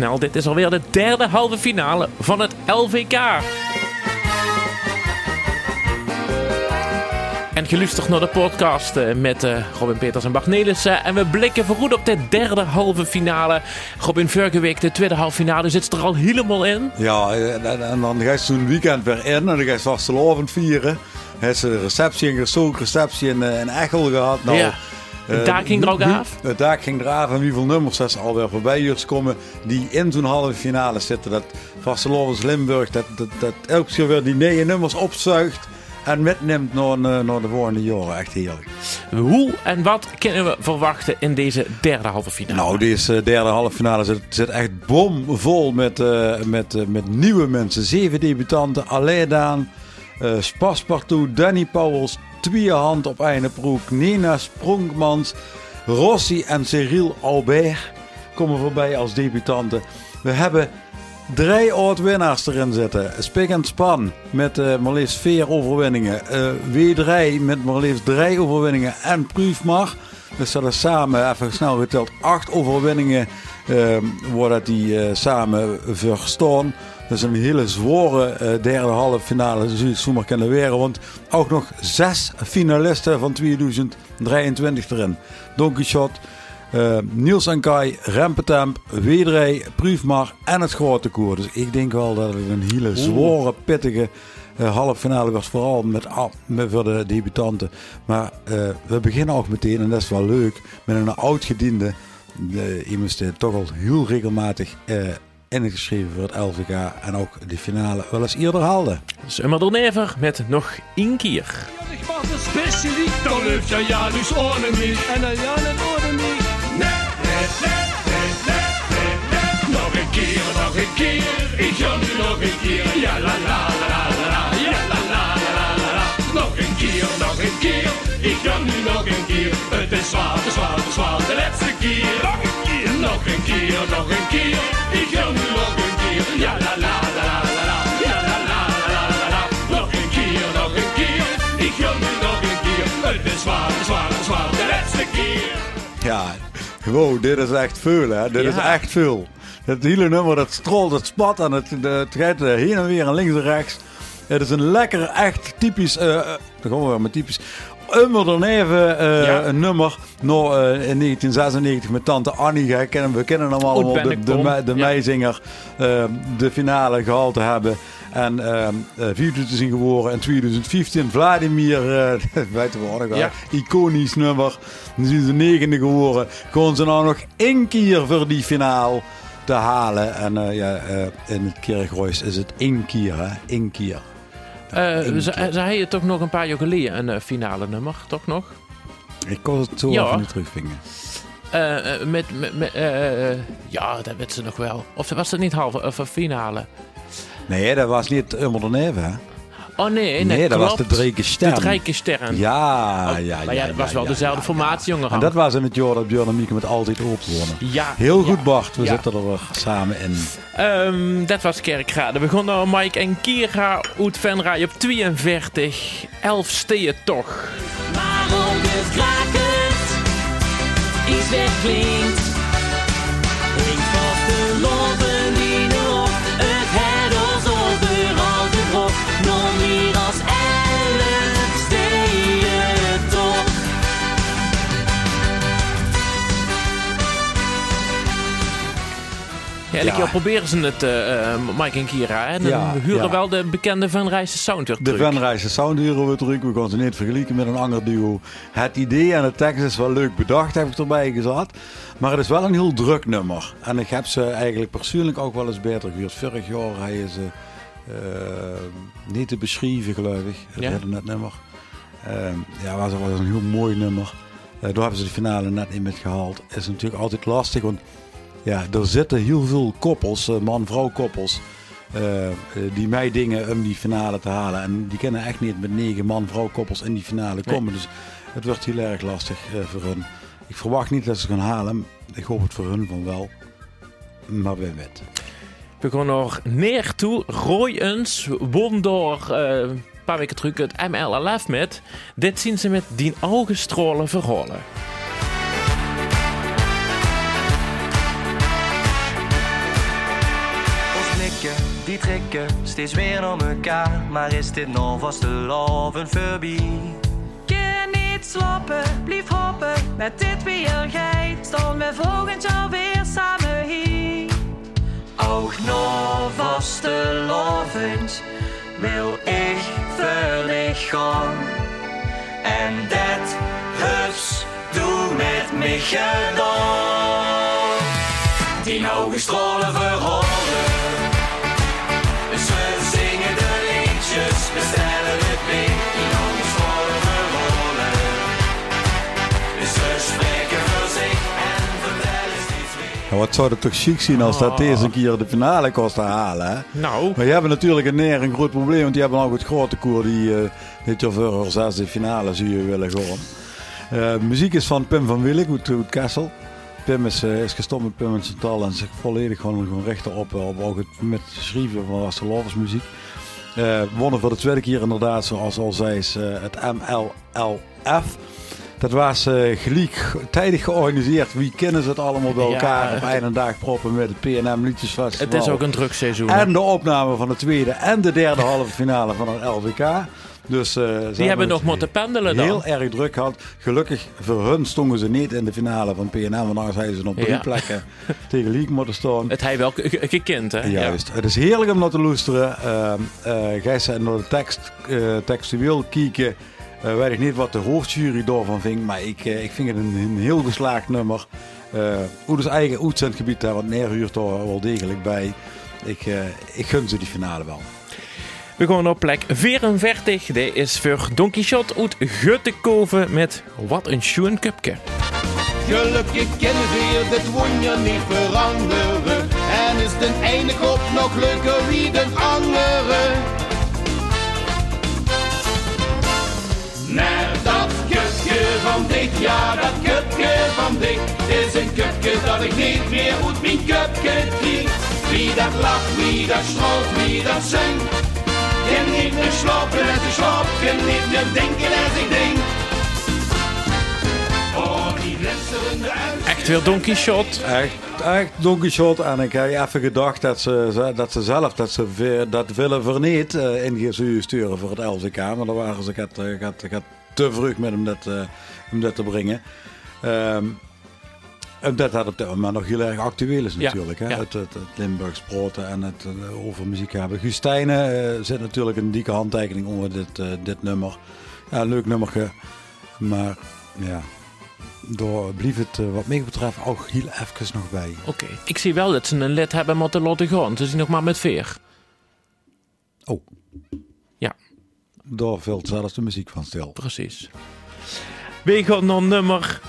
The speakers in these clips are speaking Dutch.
snel. Dit is alweer de derde halve finale van het LVK. En geluisterd naar de podcast eh, met uh, Robin Peters en Bart Nelissen. En we blikken vooruit op de derde halve finale. Robin, vorige week de tweede halve finale zit er al helemaal in. Ja, en, en dan ga je zo'n weekend weer in en dan ga je vastelovend vieren. Hij ze een receptie, een zo'n receptie in, in Echel gehad. Nou, ja. Het dak ging er ook af? Het dak ging eraf en wie veel nummers er alweer voorbij hier komen die in zo'n halve finale zitten. Dat Vastelovens Limburg, dat, dat, dat elke keer weer die negen nummers opzuigt en metneemt naar, naar de volgende jaren. Echt heerlijk. Hoe en wat kunnen we verwachten in deze derde halve finale? Nou, deze derde halve finale zit, zit echt bomvol met, uh, met, uh, met nieuwe mensen. Zeven debutanten, Aleidaan, uh, Spaspartout, Danny Pauwels, Tweehand op Eindebroek, Nina Spronkmans, Rossi en Cyril Albert komen voorbij als debutanten. We hebben drie oud-winnaars erin zitten. Spik en Span met uh, maar liefst vier overwinningen. Uh, W3 met maar liefst drie overwinningen. En Prüfmar. Dus dat samen, even snel geteld, acht overwinningen uh, worden die samen verstaan. Dus een hele zware uh, derde halve finale zou je zomaar kunnen weren. Want ook nog zes finalisten van 2023 erin. Donkey Shot, uh, Niels en Kai, Rempetemp, Wederij, Prüfmar en het grote koer. Dus ik denk wel dat het een hele zware, pittige uh, halve finale was. Vooral met, met voor de debutanten. Maar uh, we beginnen ook meteen, en dat is wel leuk, met een oud-gediende. iemand die toch al heel regelmatig ingeschreven voor het LVK en ook de finale wel eens eerder haalde. Summer door Never met nog één keer. Ik was een specialist, dan lukt je ja dus ohne mich. En dan ja net ohne mich. Nee, nee, nee, nee, nee, nee, Nog een keer, nog een keer, ik ga nu nog een keer. Ja la la la la la la, ja la la la la la la. Nog een keer, nog een keer, ik ga nu nog een keer. Het is zwaar, te zwaar, te zwaar, de laatste keer. Nog een keer, nog een keer, nog een keer, wow, dit is echt veel, hè? Dit Ja. is echt veel. Het hele nummer, dat strolt, het spat en het, het gaat eh, heen en weer en links en rechts. Het is een lekker, echt typisch, eh uh, daar gaan we weer met typisch. Immer dan even eh, Ja. een nummer nog eh, in 1996 met tante Annie. Hè, kennen, we kennen hem allemaal, de, de, Ja. meizinger, eh, de finale gehaald te hebben. En uh, zien geworden in 2015. Vladimir, weten ook nog wel, Ja. iconisch nummer. Dan zijn ze negende geworden. Kon ze nou nog één keer voor die finale te halen. En eh, ja, eh, in het Kerkroos is het één keer, hè? Eén keer. Één ze, hadden toch nog een paar jaar geleden een finale nummer, toch nog? Ik kon het zo Ja. even niet terugvingen. Met, met, met, ja, dat weet ze nog wel. Of was het niet halve of een finale? Nee, dat was niet Neven, hè? Oh nee, nee, Nee, dat was de Dreke Ster. De Drijke Sterren. Ja, Oh, ja, maar ja. ja, het was ja, wel ja, dezelfde ja, formatie, jongen. En dat was in het jaar dat Björn en Mieke met altijd open wonen. Ja. Heel goed, ja. Bart. We Ja. zitten er weer samen in. Ehm, dat was Kerkrade. We begonnen Mike en Kira uit Venray op 42. 11 steeën toch. Waarom het krakend iets wegklinkt. Ja, elke Ja. keer proberen ze het, eh, eh, Mike en Kira. En dan Ja, huren ja. wel de bekende Van Rijse sound weer De terug. Venrijse sound huren we terug. We gaan ze niet vergelijken met een ander duo. Het idee en de tekst is wel leuk bedacht, heb ik erbij gezet. Maar het is wel een heel druk nummer. En ik heb ze eigenlijk persoonlijk ook wel eens beter gehuurd. Vorig jaar hij ze eh, niet te beschrijven, geloof ik. Het Ja. hele net nummer. Eh, ja, was, was een heel mooi nummer. Daar hebben ze de finale net niet met gehaald. Is natuurlijk altijd lastig, want ja, er zitten heel veel koppels, eh, man-vrouw koppels. eh, eh, die mij dingen om die finale te halen. En die kunnen echt niet met negen man-vrouw koppels in die finale komen. Dus het wordt heel erg lastig voor hun. Ik verwacht niet dat ze gaan halen. Ik hoop het voor hun van wel. Maar wie weet. We gaan nog neer toe. Royens won door een paar weken terug het MLLF met. Dit zien ze met die ogenstralen verholen. Trekken steeds weer naar elkaar. Maar is dit nog vast de love? Keer niet slapen, blijf hoppen, met dit weer gij. Staan we volgend jaar weer samen hier. Ook nog vaste lovend wil ik verlicht gaan. En dat hus doe met mij gedaan. Die ogen stralen verhoren. Wat zou het toch chic zien als dat deze een keer de finale kost te halen, hè? Nou, Maar je hebt natuurlijk in Neer een groot probleem, want die hebben ook het grote koer die eh dit jaar voor haar zesde finale zie je willen gaan. Eh, muziek is van Pim van Willig uit, uit Kessel. Pim is, is gestopt met Pim en Chantal en zich volledig gewoon, gewoon rechter op, eh, op ook het met schrijven van Wasselovers muziek. Wonnen voor de tweede keer inderdaad, zoals al zei, is, het MLLF. Dat was eh gelijk tijdig georganiseerd. Wie kennen ze het allemaal bij Ja. elkaar op een dag proppen met het PNM Liedjesfestival. het is ook een druk seizoen. En de opname van de tweede en de derde halve finale van het LVK. Dus, ze Die hebben nog moeten pendelen dan. Heel erg druk gehad. Gelukkig voor hun stonden ze niet in de finale van PNM. Want anders hadden ze op drie Ja. plekken tegen League moeten staan. Het hij wel ge- gekend, hè? Juist. Het is heerlijk om naar te luisteren. Ehm eh Gij zei naar de tekst, textueel kijken. Eh, weet ik niet wat de hoofdjury daarvan vindt. Maar ik, eh, ik vind het een, een heel geslaagd nummer. Eh hoe dus eigen uitzendgebied daar wat neerhuurt daar wel degelijk bij. Ik, eh, ik gun ze die finale wel. We gaan op plek 44. Dit is voor Don Quixote uit Guttekoven met Wat een schoen cupje. Gelukkig kennen weer, dit won je niet veranderen. En is de ene kop nog leuker wie de andere. Kutje dat ik niet meer uit mijn kutje krijg. Wie dat lacht, wie dat stroolt, wie dat zingt. Kan niet meer slapen als ik slaap, kan niet meer denken als ik denk. Oh, die. Echt weer Don Quixote. Echt, echt Don Quixote. En ik heb even gedacht dat ze, dat ze zelf dat ze veer- dat willen verneet uh, in sturen voor het LCK. Maar daar waren ze gaat, eh, gaat, gaat te vroeg met hem dat, eh, om dat te brengen. Ehm, en dat dat op dit moment nog heel erg actueel is Ja, natuurlijk. hè? ja. Het, het, het Limburgs proten en het eh, over muziek hebben. Gustijne eh, zit natuurlijk een dikke handtekening onder dit, eh, dit nummer. Ja, een leuk nummertje. Maar ja, door blief het eh, wat mij betreft ook heel even nog bij. Oké. Ik zie wel dat ze een lid hebben moeten laten gaan. Ze zien nog maar met veer. Oh. Ja. Daar valt zelfs de muziek van stil. Precies. We gaan naar nummer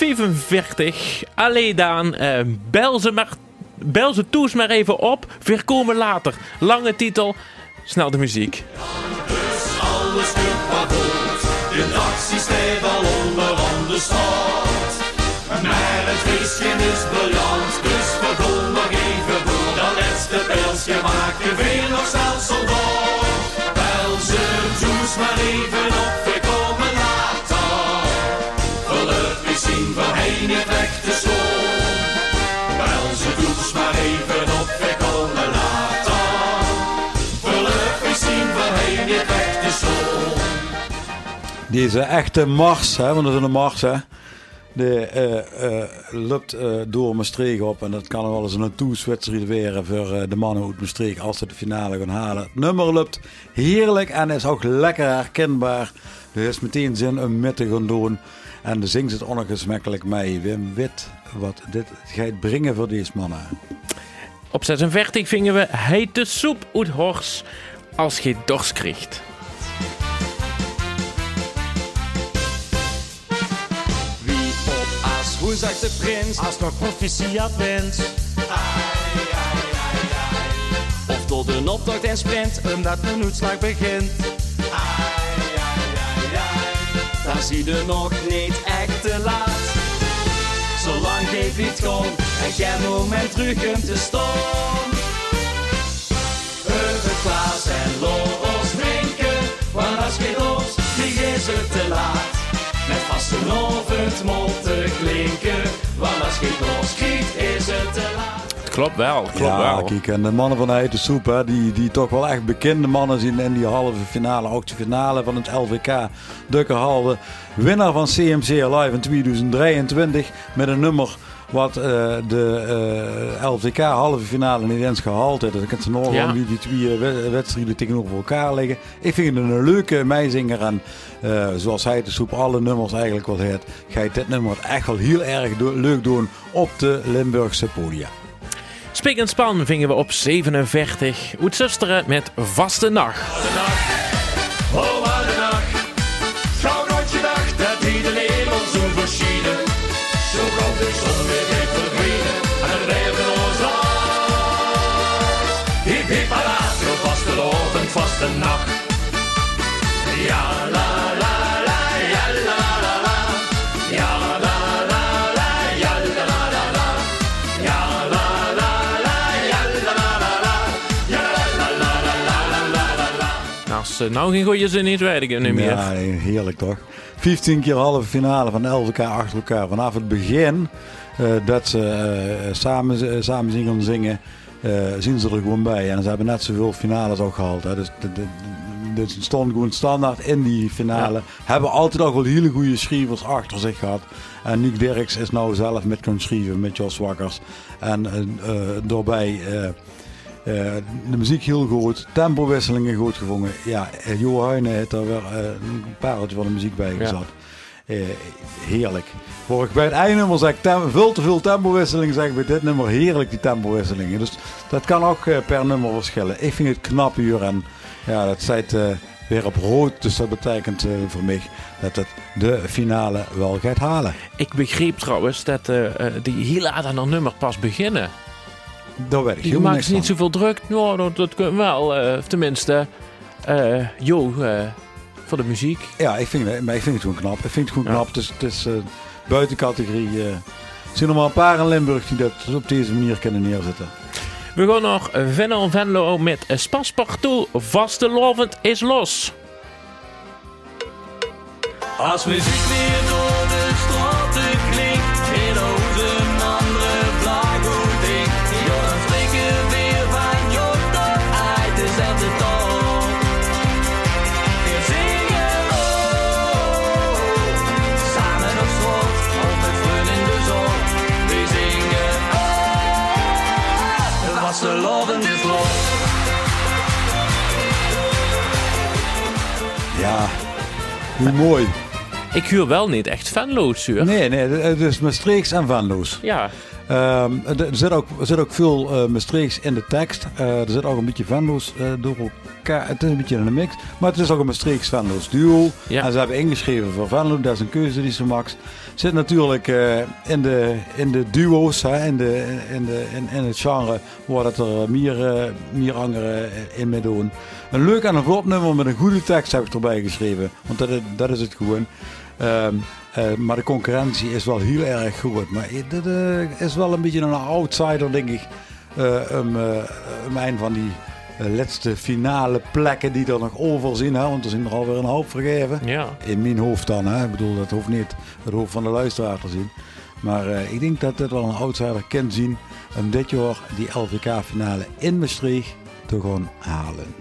45. Allee Daan, eh, bel, ze maar, bel toes maar even op. Weer komen later. Lange titel. Snel de muziek. Alles goed wat de taxi al onderaan de stad. Maar het feestje is briljant, dus we gaan nog even door. Dat laatste pilsje maken we nog snel soldaat. Bel ze toes maar even Deze echte mars, hè, want dat is een mars, hè. De eh, eh, loopt eh, door Maastricht op. En dat kan wel eens een weer voor de mannen uit Maastricht als ze de finale gaan halen. Het nummer loopt heerlijk en is ook lekker herkenbaar. Er is meteen zin om met te gaan doen. En de zingt het ongesmekkelijk mee. Wim Wit, wat dit gaat brengen voor deze mannen. Op 46 vingen we hete soep uit hors als je dorst krijgt. Zegt de prins? Als nog proficiat bent. Of tot een optocht en sprint, omdat een uitslag begint. Dan zie je nog niet echt te laat. Zolang het gewoon en geen moment om te staan. Over Klaas en los drinken, want als je los, die is het te laat. Met vastenavond mond te klinken, want als je los krijgt, is het te laat. klopt wel. Klopt ja, wel. kijk, en de mannen van de Soep, hè, die, die toch wel echt bekende mannen zien in die halve finale, ook de finale van het LVK Dukkerhalde. Winnaar van CMC Live in 2023 met een nummer wat eh, de eh, LVK halve finale niet eens gehaald heeft. Ik kan ze nog Ja. wie die twee we- wedstrijden tegenover elkaar liggen. Ik vind het een leuke meezinger en eh, zoals hij de soep alle nummers eigenlijk wel heeft, ga je dit nummer echt wel heel erg do- leuk doen op de Limburgse podia. Spik en span vingen we op 47. Oetzusteren met Vaste Nacht. de nacht. Ja, la, la, la, ja, la, la, la. Ja, la, la, la, ja, la, la, la, la. Ja, la, la, la, ja, la, la, la, la. Ja, la, la, la, la, la, la, la. Ze nou geen goede zin niet werken, neem je. Ja, heerlijk toch? 15 keer halve finale van 11 keer achter elkaar. Vanaf het begin uh, dat ze uh, samen, uh, samen zingen, zingen zien ze er gewoon bij. En ze hebben net zoveel finales ook gehaald. Hè. Dus de, stonden gewoon standaard in die finale. Hebben altijd ook wel hele goede schrijvers achter zich gehad. En Nick Dirks is nou zelf met kunnen schrijven met Jos Wakkers. En eh, eh, daarbij... eh, eh, de muziek heel goed, tempowisselingen goed gevonden. Ja, uh, Jo Heijnen heeft daar weer eh, een pareltje van de muziek bij gezet. Eh, heerlijk. Hoor ik bij het eindnummer zeg ik veel te veel tempowisselingen, zeg ik bij dit nummer heerlijk die tempowisselingen. Dus dat kan ook eh, per nummer verschillen. Ik vind het knap hier en ja, dat staat eh, weer op rood. Dus dat betekent eh, voor mij dat het de finale wel gaat halen. Ik begreep trouwens dat eh, eh, die heel laat aan een nummer pas beginnen. Daar weet ik helemaal maakt niet zoveel druk. Nou, dat, dat wel. eh, of tenminste, eh Jo, eh, voor de muziek. Ja, ik vind, het- maar ik vind het gewoon knap. Ik vind het gewoon Ja. knap. Het is, het is eh, buiten categorie. eh. er zijn er maar een paar in Limburg die dat op deze manier kunnen neerzetten. We gaan nog Venlo Venlo met Spaspartout. Vastelovend is los. Als muziek weer door hoe mooi. Ik huur wel niet echt Venlo's, huur. Nee, nee, het is Maastrichts en Venlo's. Ja, Ehm, er zit ook, er zit ook veel eh Maastrichts in de tekst. Eh, er zit ook een beetje Venlo's eh, door elkaar. Het is een beetje een mix. Maar het is ook een Maastrichts Venlo's duo. Ja. En ze hebben ingeschreven voor Venlo. Dat is een keuze die ze maakt. Zit natuurlijk in, de, in de duo's, hè, in, de, in, de, in, in het genre waar dat er meer, meer in mee doen. Een leuk en een vlot nummer met een goede tekst heb ik erbij geschreven. Want dat is het gewoon. Ehm, eh, maar de concurrentie is wel heel erg goed. Maar dit eh, is wel een beetje een outsider, denk ik. eh eh, om een van die eh, laatste finale plekken die er nog over zijn. Hè? Want er zijn er alweer een hoop vergeven. ja. In mijn hoofd dan. Hè? Ik bedoel, dat hoeft niet het hoofd van de luisteraar te zien. Maar eh, ik denk dat dit wel een outsider kan zien. Om dit jaar die LVK-finale in Maastricht te gaan halen.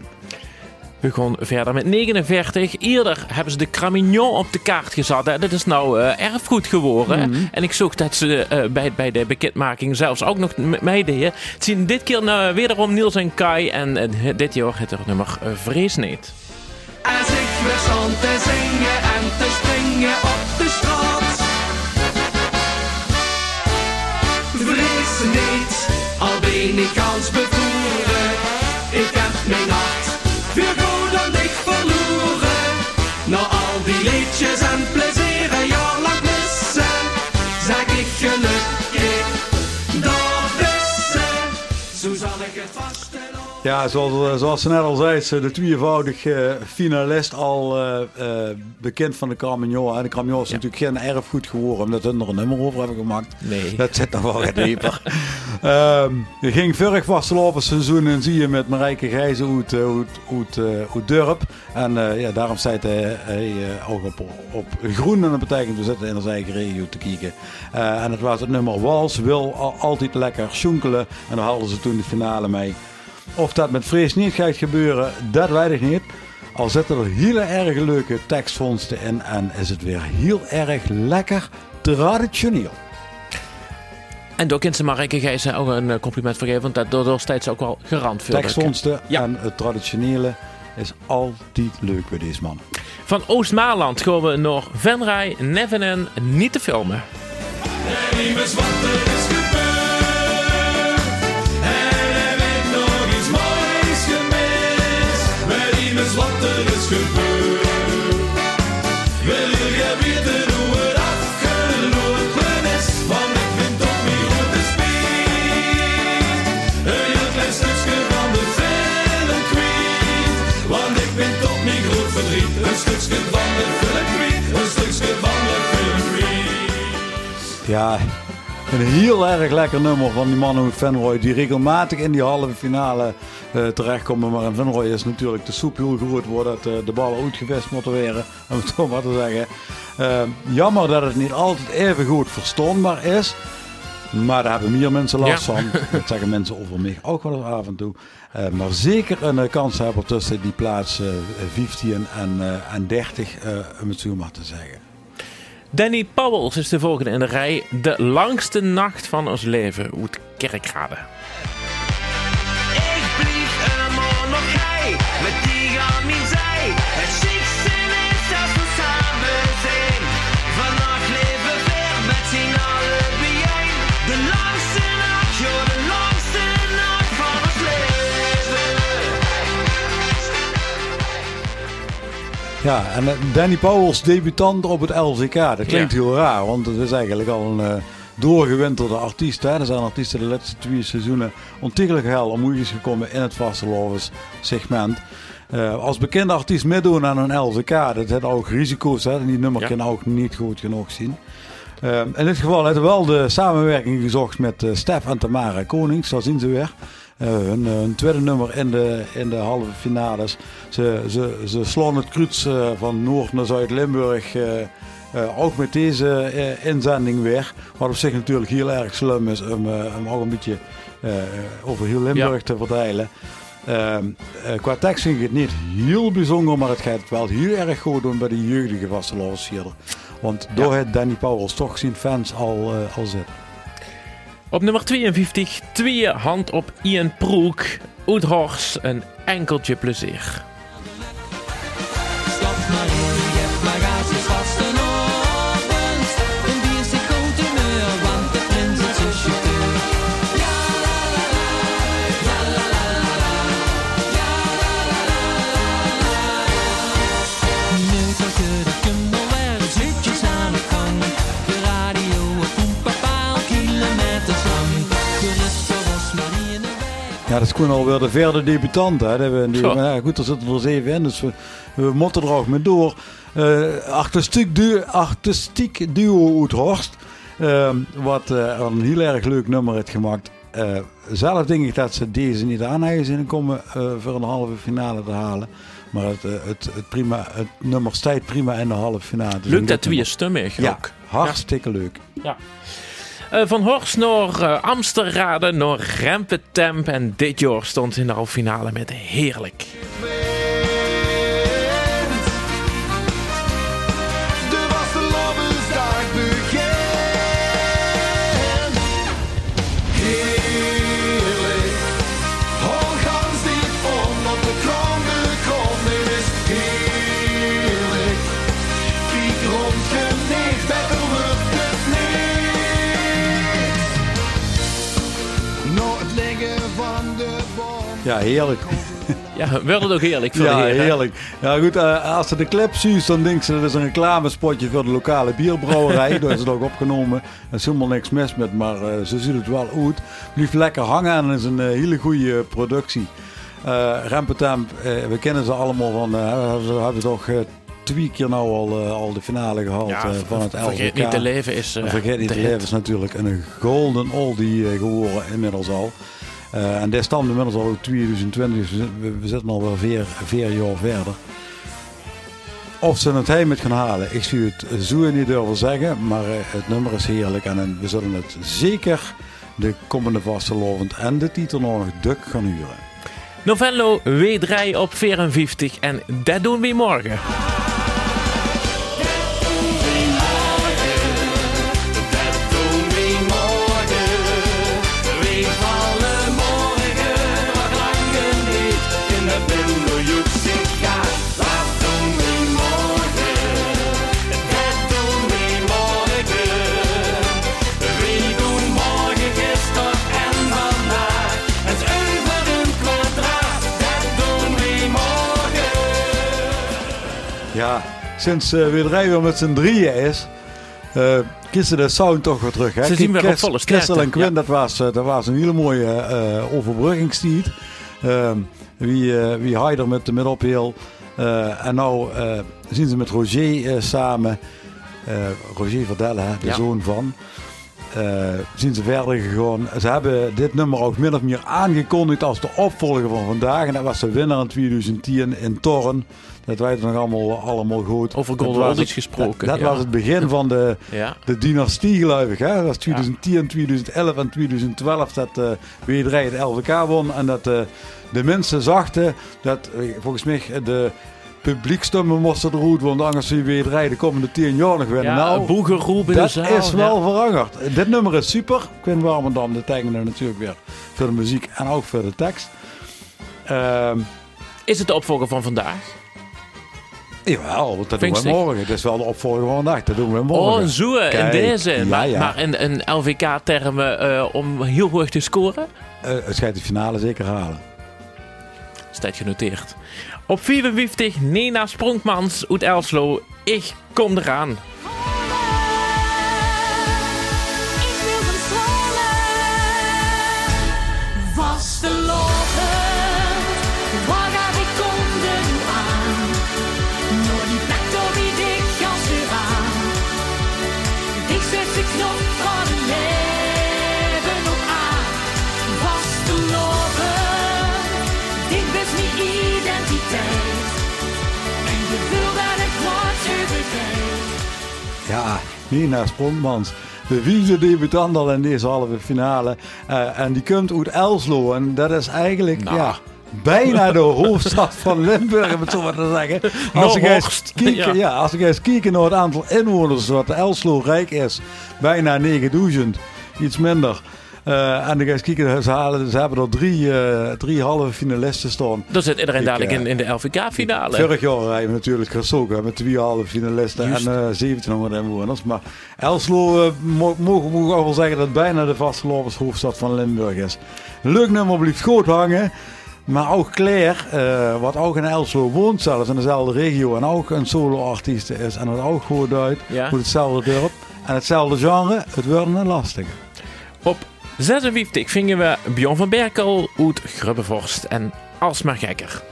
We gaan verder met 49. Eerder hebben ze de Cramignon op de kaart gezet. Hè. Dat is nou eh, erfgoed geworden. Mhm. En ik zag dat ze eh, bij, bij de bekendmaking zelfs ook nog meededen. Het zien dit keer nou wederom Niels en Kai. En eh, dit jaar het er nummer Vrees niet. Als ik weer stond te zingen en te springen op de straat. Vrees niet, al ben ik als Ja, zoals, eh, zoals ze net al zei, is de tweevoudig eh, finalist al eh, eh, bekend van de Carmignon. En de Carmignon is Ja. natuurlijk geen erfgoed geworden, omdat ze er een nummer over hebben gemaakt. Nee. Dat zit nog wel dieper. Ehm je ging vorig vastlopen seizoen en zie je met Marijke Grijze uh, uit, uit, uh, uit Durp. En uh, ja, daarom staat hij, uh, ook op, op groen. En dat betekent we zitten in onze eigen regio te kijken. Uh, en het was het nummer Wals, wil al, altijd lekker sjonkelen. En daar hadden ze toen de finale mee. Of dat met vrees niet gaat gebeuren, dat weet ik niet. Al zitten er hele erg leuke tekstvondsten in en is het weer heel erg lekker traditioneel. En door ze Marijke Gijs ook een eh, compliment vergeven, want dat door steeds ook wel gerand veel. Tekstvondsten Ja. en het traditionele is altijd leuk bij deze mannen. Van Oost-Maarland gaan we naar Venray, Nevenen, niet te filmen. En er is gebeurd. Wil je weten hoe het afgelopen is? Want ik ben toch niet goed te spelen. Een heel klein stukje van de film kwijt. Want ik ben toch niet goed verdriet. Een stukje van de film kwijt. Een stukje van de film kwijt. Ja, een heel erg lekker nummer van die man uit Venrooy. Die regelmatig in die halve finale uh, terechtkomen. Maar in Venrooy is natuurlijk de soep heel groot. Wordt uh, de ballen uitgevist moeten worden. Om het zo maar te zeggen. Uh, jammer dat het niet altijd even goed verstoonbaar is. Maar daar hebben meer mensen last Ja. van. Dat zeggen mensen over mij ook wel eens af en toe. Uh, maar zeker een uh, kans hebben tussen die plaats uh, 15 en, en 30, om het zo maar te zeggen. Danny Pauwels is de volgende in de rij. De langste nacht van ons leven. Uit Kerkrade. Ja, en uh, Danny Pauwels debutant op het LCK. Dat klinkt Ja. heel raar, want het is eigenlijk al een uh, doorgewinterde artiest. Hè. Er zijn artiesten de laatste twee seizoenen ontiegelijk hel om is gekomen in het vastelovens segment. Uh, als bekende artiest meedoen aan een LCK, dat heeft ook risico's. Hè. En die nummer Ja. kan ook niet goed genoeg zien. Uh, in dit geval hebben we wel de samenwerking gezocht met Stef en Tamara Konings. Daar zien ze weer. Uh, hun, hun, tweede nummer in de, in de halve finales. Ze, ze, ze slaan het kruis uh, van Noord naar Zuid-Limburg. Uh, ook met deze inzending weer. Wat op zich natuurlijk heel erg slim is om, om ook een beetje over heel Limburg ja. te verdelen. Ehm, qua tekst vind ik het niet heel bijzonder, maar het gaat wel heel erg goed doen bij de jeugdige vastelovensvierder. Want door het Danny Powers toch zijn fans al, al zitten. Op nummer 52, twee hand op Ian Proek. Oethorst, een enkeltje plezier. Ja, dat is gewoon alweer de vierde debutant. Hè. Dat we, ja, goed, er zitten er zeven in, dus we, we moeten er ook mee door. Uh, artistiek, duo, artistiek duo uit Horst. Uh, wat uh, een heel erg leuk nummer heeft gemaakt. Uh, zelf denk ik dat ze deze niet aan hebben zien komen uh, voor een halve finale te halen. Maar het, het, het, prima, het nummer staat prima in de halve finale. Dus Lukt dat twee stemmig ja, hartstikke ja. leuk. Ja. Uh, van Horst naar uh, Amsterrade, Rempetemp. En dit jaar stond in de halve finale met Heerlijk. Ja, heerlijk. Ja, werd het ook heerlijk voor ja, heren. heerlijk. Ja, goed, uh, als ze de clip ziet, dan denken ze dat is een reclamespotje voor de lokale bierbrouwerij. Daar is het ook opgenomen. Er is helemaal niks mis met, maar uh, ze ziet het wel uit. Blijft lekker hangen en het is een uh, hele goede productie. Eh Rempetemp, eh, we kennen ze allemaal van, eh, we hebben toch eh, twee keer nou al, eh, al de finale gehaald eh, van het LVK. Vergeet niet te leven is eh, Vergeet niet de te leven is natuurlijk een golden oldie eh, geworden inmiddels al. Eh, en die stamt inmiddels al uit 2020, dus we, we zitten al wel vier, vier jaar verder. Of ze het heim met gaan halen, ik zie het zo niet durven zeggen, maar eh, het nummer is heerlijk en we zullen het zeker de komende vastelovend en de titel nog duk gaan huren. Novello W3 op 54 en dat doen we morgen. Sinds eh weer weer met z'n drieën is, eh kisten de sound toch weer terug. Hè? Ze zien weer op volle en Quinn, ja. dat, was, eh, dat was een hele mooie. Ehm, wie, eh wie Heider met de middopheel. En nou zien ze met Roger samen. Roger Verdelle, hè, de Ja. zoon van. zien ze verder gegaan. Ze hebben dit nummer ook min of meer aangekondigd als de opvolger van vandaag. En dat was de winnaar in 2010 in Torren. Dat weten we nog allemaal, allemaal goed. Over Golden gesproken, Dat, dat ja. was het begin van de, Ja. de dynastie, geloof ik. Hè? Dat was 2010, 2011 en 2012 dat eh W3 het LVK won. En dat eh, de mensen zachten dat, eh, volgens mij, de publiekstemmen moesten eruit. Want anders zie je W3 de komende 10 jaar nog winnen. Ja, nou, een boegeroep in de dat zaal. is wel ja. veranderd. Dit nummer is super. Quinn Warmendam, de tekenen natuurlijk weer voor de muziek en ook voor de tekst. Ehm Is het de opvolger van vandaag? Jawel, dat doen we morgen. Dat is wel de opvolger van vandaag. Dat doen we morgen. Oh, zo in deze. ja, maar, ja. maar in, in LVK-termen eh, om heel hoog te scoren? Eh, het gaat de finale zeker halen. Staat genoteerd. Op 54 Nena Spronkmans uit Elslo. Ik kom eraan. Ja, Nina Spronkmans. De vierde debutant al in deze halve finale. Eh, en die komt uit Elslo. En dat is eigenlijk Nou. ja, bijna de hoofdstad van Limburg, om het zo maar te zeggen. Als ik eens kijken, ja. ja. als ik eens kijken naar het aantal inwoners wat Elslo rijk is. Bijna 9000. Iets minder. Eh, en dan ga eens kijken, ze, halen, ze hebben er drie, eh, drie halve finalisten staan. Dan zit iedereen dadelijk eh, in, in de LVK-finale. Vorig jaar hebben we natuurlijk gezogen met twee halve finalisten Juist. en eh 1700 inwoners. Maar Elslo mo- mogen we ook wel zeggen dat het bijna de vastelopershoofdstad van Limburg is. Leuk nummer blijft goed hangen. Maar ook Claire, wat ook in Elslo woont zelfs in dezelfde regio en ook een solo-artiest is en het ook goed uit, Ja. goed hetzelfde dorp en hetzelfde genre, het wordt een lastige. Op 56 vingen we Bjorn van Berkel uit Grubbevorst en Alsmaar Gekker.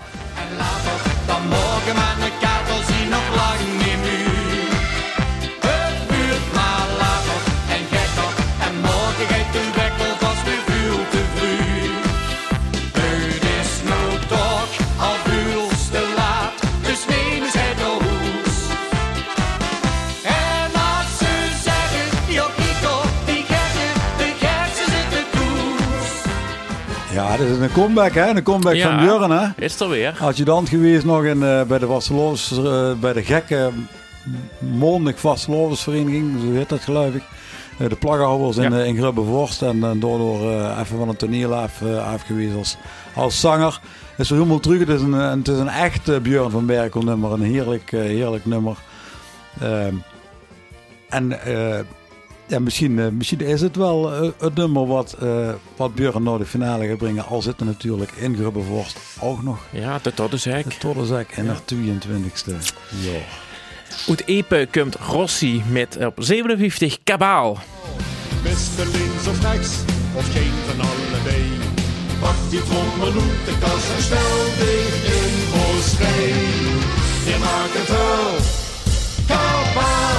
Dit is een comeback hè, een comeback Ja. van Björn hè. Is er weer. Adjudant geweest nog in, eh, bij de Vastelovens, eh, bij de gekke mondig Vastelovensvereniging, zo heet dat geloof ik. Eh, de plaggenhouders in, Ja. in Grubbevorst en daardoor even van het toneel af, afgewezen als, als zanger. Is er helemaal terug, het is een, het is een echt Björn van Berkel nummer, een heerlijk, heerlijk nummer. Ehm, en eh, ja, misschien, eh, misschien is het wel eh, het nummer wat, eh wat Björn naar de finale gaat brengen. Al zit er natuurlijk in Grubbevorst ook nog Ja, is hek. de Todderzak in haar 22e jaar. Uit Epe komt Rossi met op 57 Kabaal. Beste links of rechts, of geen van allebei. Wat die trok me uit de kast en stelde in Moschee. Je maakt het wel kabaal.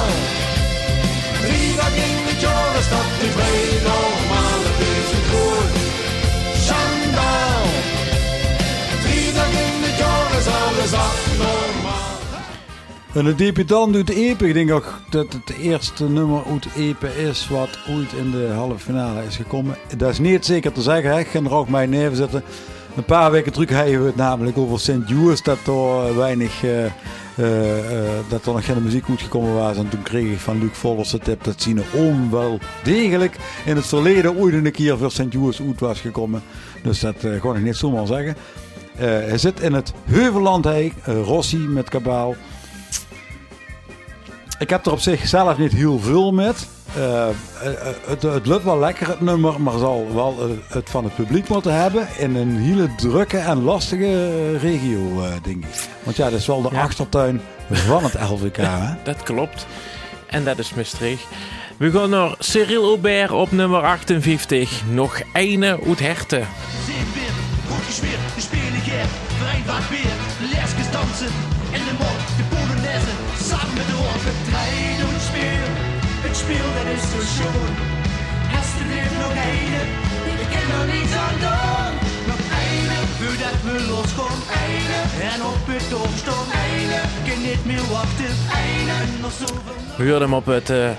Het dat niet vrij normaal. Het is een groot schandaal. Drie dagen in het jaar is alles abnormaal. En de debutant doet Epe. Ik denk ook dat het eerste nummer uit Epe is wat ooit in de halve finale is gekomen. Dat is niet zeker te zeggen. hè. Ik ga er ook mij neerzetten. Een paar weken terug hadden we het namelijk over St. Jules. Dat er weinig... eh, eh, eh, dat er nog geen muziek goed gekomen was. En toen kreeg ik van Luc Vollers de tip dat Sine Oom wel degelijk in het verleden ooit een keer voor St. Jules uit was gekomen. Dus dat eh kon ik niet zomaar zeggen. Hij zit in het Heuvelland, hij, eh, Rossi met Kabaal. Ik heb er op zich zelf niet heel veel met. Eh, eh, het, het lukt wel lekker, het nummer, maar zal wel eh, het van het publiek moeten hebben in een hele drukke en lastige regio, eh, denk ik. Want ja, dat is wel de Ja. achtertuin van het LVK. hè? Dat klopt. En dat is Maastricht. We gaan naar Cyril Aubert op nummer 58. Nog eine uit Herten. Zeer weer, goed gesmeerd, de spelen geer, vereend wat weer, de lesjes dansen en de mond, de polonaise, samen met de het speel dat is zo schoon. Hast du dit nog eine, ik ken er niets aan doen, nog eine, voordat we losgaan, eine, en op het doorstoom, eine, kan niet meer wachten, eine, en nog zoveel. We hoorden hem op het, eh,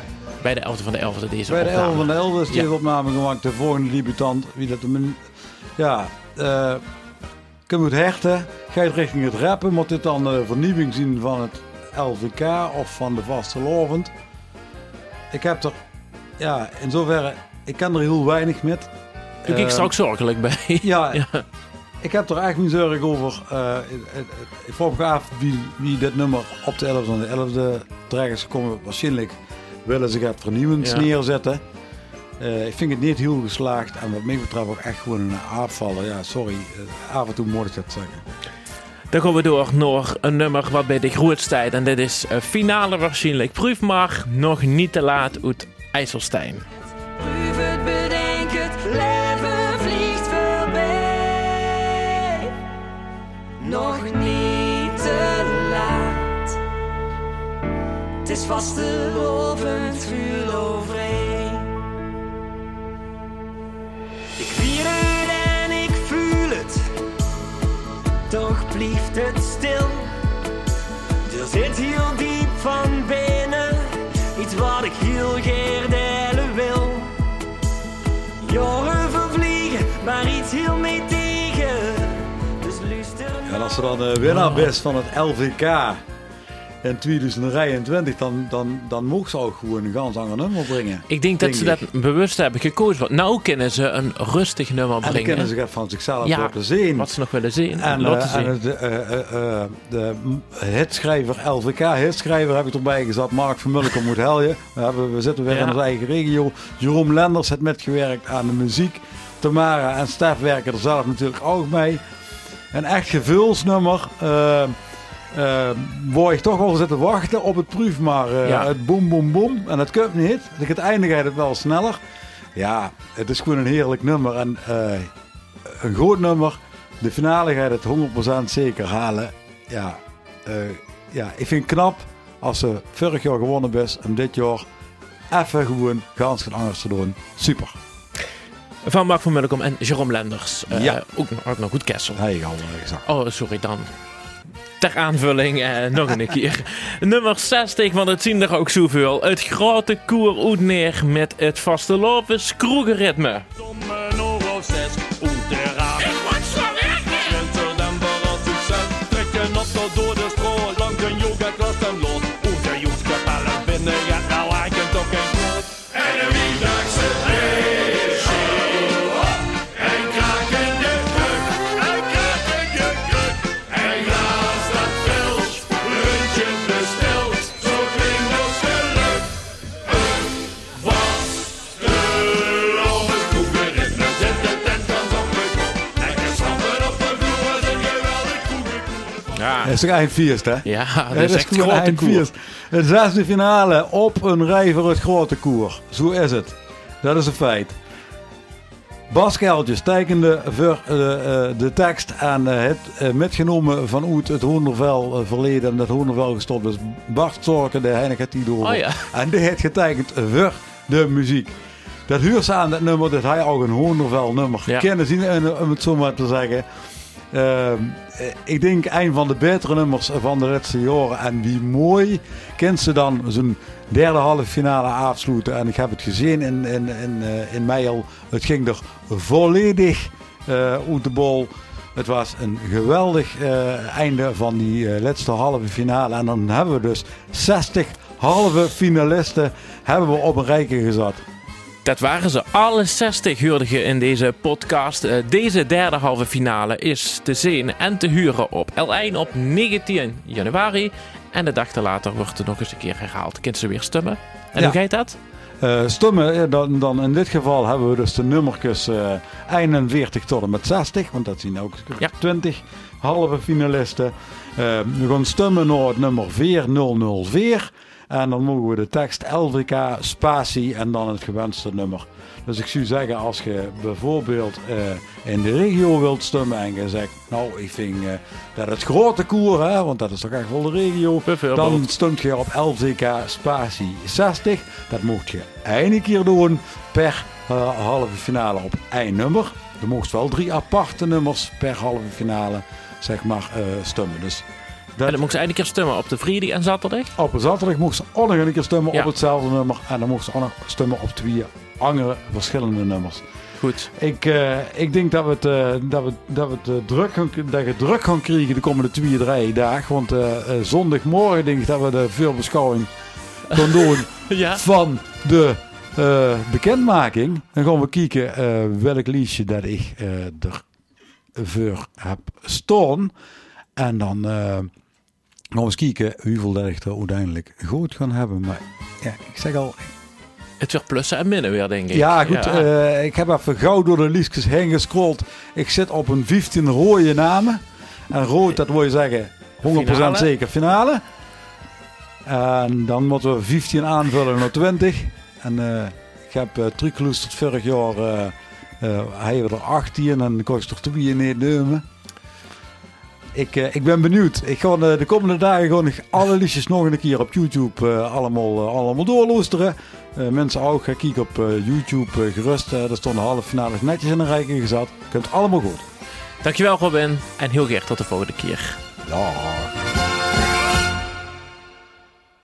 bij de 11e van de 11e deze Bij de opname. 11 van de 11 is Ja. deze opname gemaakt. De volgende debutant, wie dat hem. Ja, eh kunnen we het herten? Ga je richting het rappen? Moet dit dan de vernieuwing zien van het LVK of van de vaste lovend? Ik heb er, ja, in zoverre, ik ken er heel weinig met. Doe ik Eh, straks zorgelijk bij. Ja, Ja. ik heb er echt mijn zorg over. Ik vroeg me af wie, wie dit nummer op de 11e van de 11e terecht is gekomen. Waarschijnlijk willen ze het vernieuwend Ja. neerzetten. Eh, ik vind het niet heel geslaagd en wat mij betreft ook echt gewoon een aanvaller. Ja, sorry, eh, af en toe moet ik dat zeggen. Dan gaan we door naar een nummer wat bij de grootste tijd. En dit is eh, finale waarschijnlijk. Proef maar, nog niet te laat uit IJsselstein. Proef het, bedenk het, leven vliegt voorbij. Nog niet te laat. Het is vastelovend vuur toch blijft het stil. Er zit heel diep van binnen iets wat ik heel graag delen wil. Jaren vervliegen, maar iets heel mee tegen. Dus luister En als ze dan de winnaar is van het LVK in 2023, dan, dan, dan mocht ze ook gewoon een ganz ander nummer brengen. Ik denk dat ze dat bewust hebben gekozen. Want nou kunnen ze een rustig nummer En brengen. kennen ze echt van zichzelf Ja, laten zien. Wat ze nog willen zien. En, eh, zien. en eh, eh, de hitschrijver, LVK hitschrijver heb ik erbij gezet. Mark van Mulken moet heljen. We, hebben, we zitten weer Ja. in onze eigen regio. Jeroen Lenders heeft metgewerkt aan de muziek. Tamara en Stef werken er zelf natuurlijk ook mee. Een echt gevulsnummer. Eh, waar ik toch wel zit te wachten op het proef, maar eh, Ja. het boem boem boem. En dat komt niet. Tegen het einde gaat het wel sneller. Ja, het is gewoon een heerlijk nummer. En eh, een groot nummer. De finale gaat het 100% zeker halen. Ja, ja, ik vind het knap als ze vorig jaar gewonnen is en dit jaar even gewoon gans gaan anders te doen. Super. Van Mark van Mulkom en Jerome Lenders. Ja. ook, nog- ook nog goed Kessel. Al eh, gezegd. Oh, sorry dan. Ter aanvulling eh, nog een keer. Nummer 60, want het zien er ook zoveel. Het grote koer neer met het vaste lopen kroegenritme. Om is toch eindfeest, hè? ja dat Het is echt gewoon. Het zesde finale op een rij voor het grote koer. Zo is het. Dat is een feit. Baskeltjes tekende voor eh, eh, de tekst en eh, het metgenomen vanuit het Hoendervel verleden en dat Hoendervel gestopt is. Bart Zorken, de Heineken die door. Oh ja. En die heeft getekend voor de muziek. Dat dat nummer, dat hij ook een Hoendervel nummer Ja. kennen zien, om het zo maar te zeggen. Ehm, eh, ik denk een van de betere nummers van de laatste jaren. En wie mooi kent ze dan zijn derde halve finale afsluiten. En ik heb het gezien in, in, in, eh, in Meijel. Het ging er volledig eh uit de bol. Het was een geweldig einde van die eh, laatste halve finale. En dan hebben we dus 60 halve finalisten hebben we op een rijke gezet. Dat waren ze alle 60, hoorde je in deze podcast. Eh, deze derde halve finale is te zien en te huren op L1 op 19 januari. En de dag later wordt het nog eens een keer herhaald. Kunt ze weer stemmen. En Ja. hoe gaat dat? Eh stemmen, eh, dan, dan in dit geval hebben we dus de nummertjes eh 41 tot en met 60, want dat zien ook Ja. 20 halve finalisten. Eh, we gaan stemmen naar het nummer 4004 en dan mogen we de tekst LVK, spatie en dan het gewenste nummer. Dus ik zou zeggen, als je bijvoorbeeld eh, in de regio wilt stemmen en je zegt, nou ik vind eh, dat het grote koer, hè, want dat is toch echt wel de regio, dan stemt je op LVK spatie 60. Dat mocht je één keer doen per eh, halve finale op één nummer. Je mocht wel drie aparte nummers per halve finale zeg maar stemmen. Dus En dan mocht ze eindelijk keer stemmen op de vrijdag en zaterdag. op een zaterdag mocht ze ook nog een keer stemmen Ja. op hetzelfde nummer. En dan mocht ze ook nog stemmen op twee andere verschillende nummers. Goed. Ik, eh, ik denk dat we het, eh, dat we, dat we het eh, druk gaan, dat je druk gaan krijgen de komende twee, drie dagen. Want zondagmorgen denk ik dat we de veelbeschouwing gaan doen Ja. van de bekendmaking. Dan gaan we kijken welk liedje dat ik er voor heb staan. En dan eh, we eens kijken hoeveel dat ik er uiteindelijk goed gaan hebben. Maar ja, ik zeg al, Het werd plussen en minnen weer, denk ik. ja, goed. eh, ik heb even gauw door de liedjes heen gescrolld. Ik zit op een 15 rode namen. En rood, dat wil je zeggen 100% Finale. zeker finale. En dan moeten we 15 aanvullen naar 20. En eh, ik heb uh, teruggeluisterd vorig jaar. eh eh, hij er 18 en kost ik er 2 niet nemen. Ik, eh, ik ben benieuwd. Ik ga eh, de komende dagen gewoon nog alle liedjes nog een keer op YouTube eh, allemaal, allemaal doorluisteren. Eh, mensen ook, ga kijken op YouTube gerust. Er stonden halve finales netjes in een rijke gezet. Kunt allemaal goed. Dankjewel Robin en heel graag tot de volgende keer. Ja.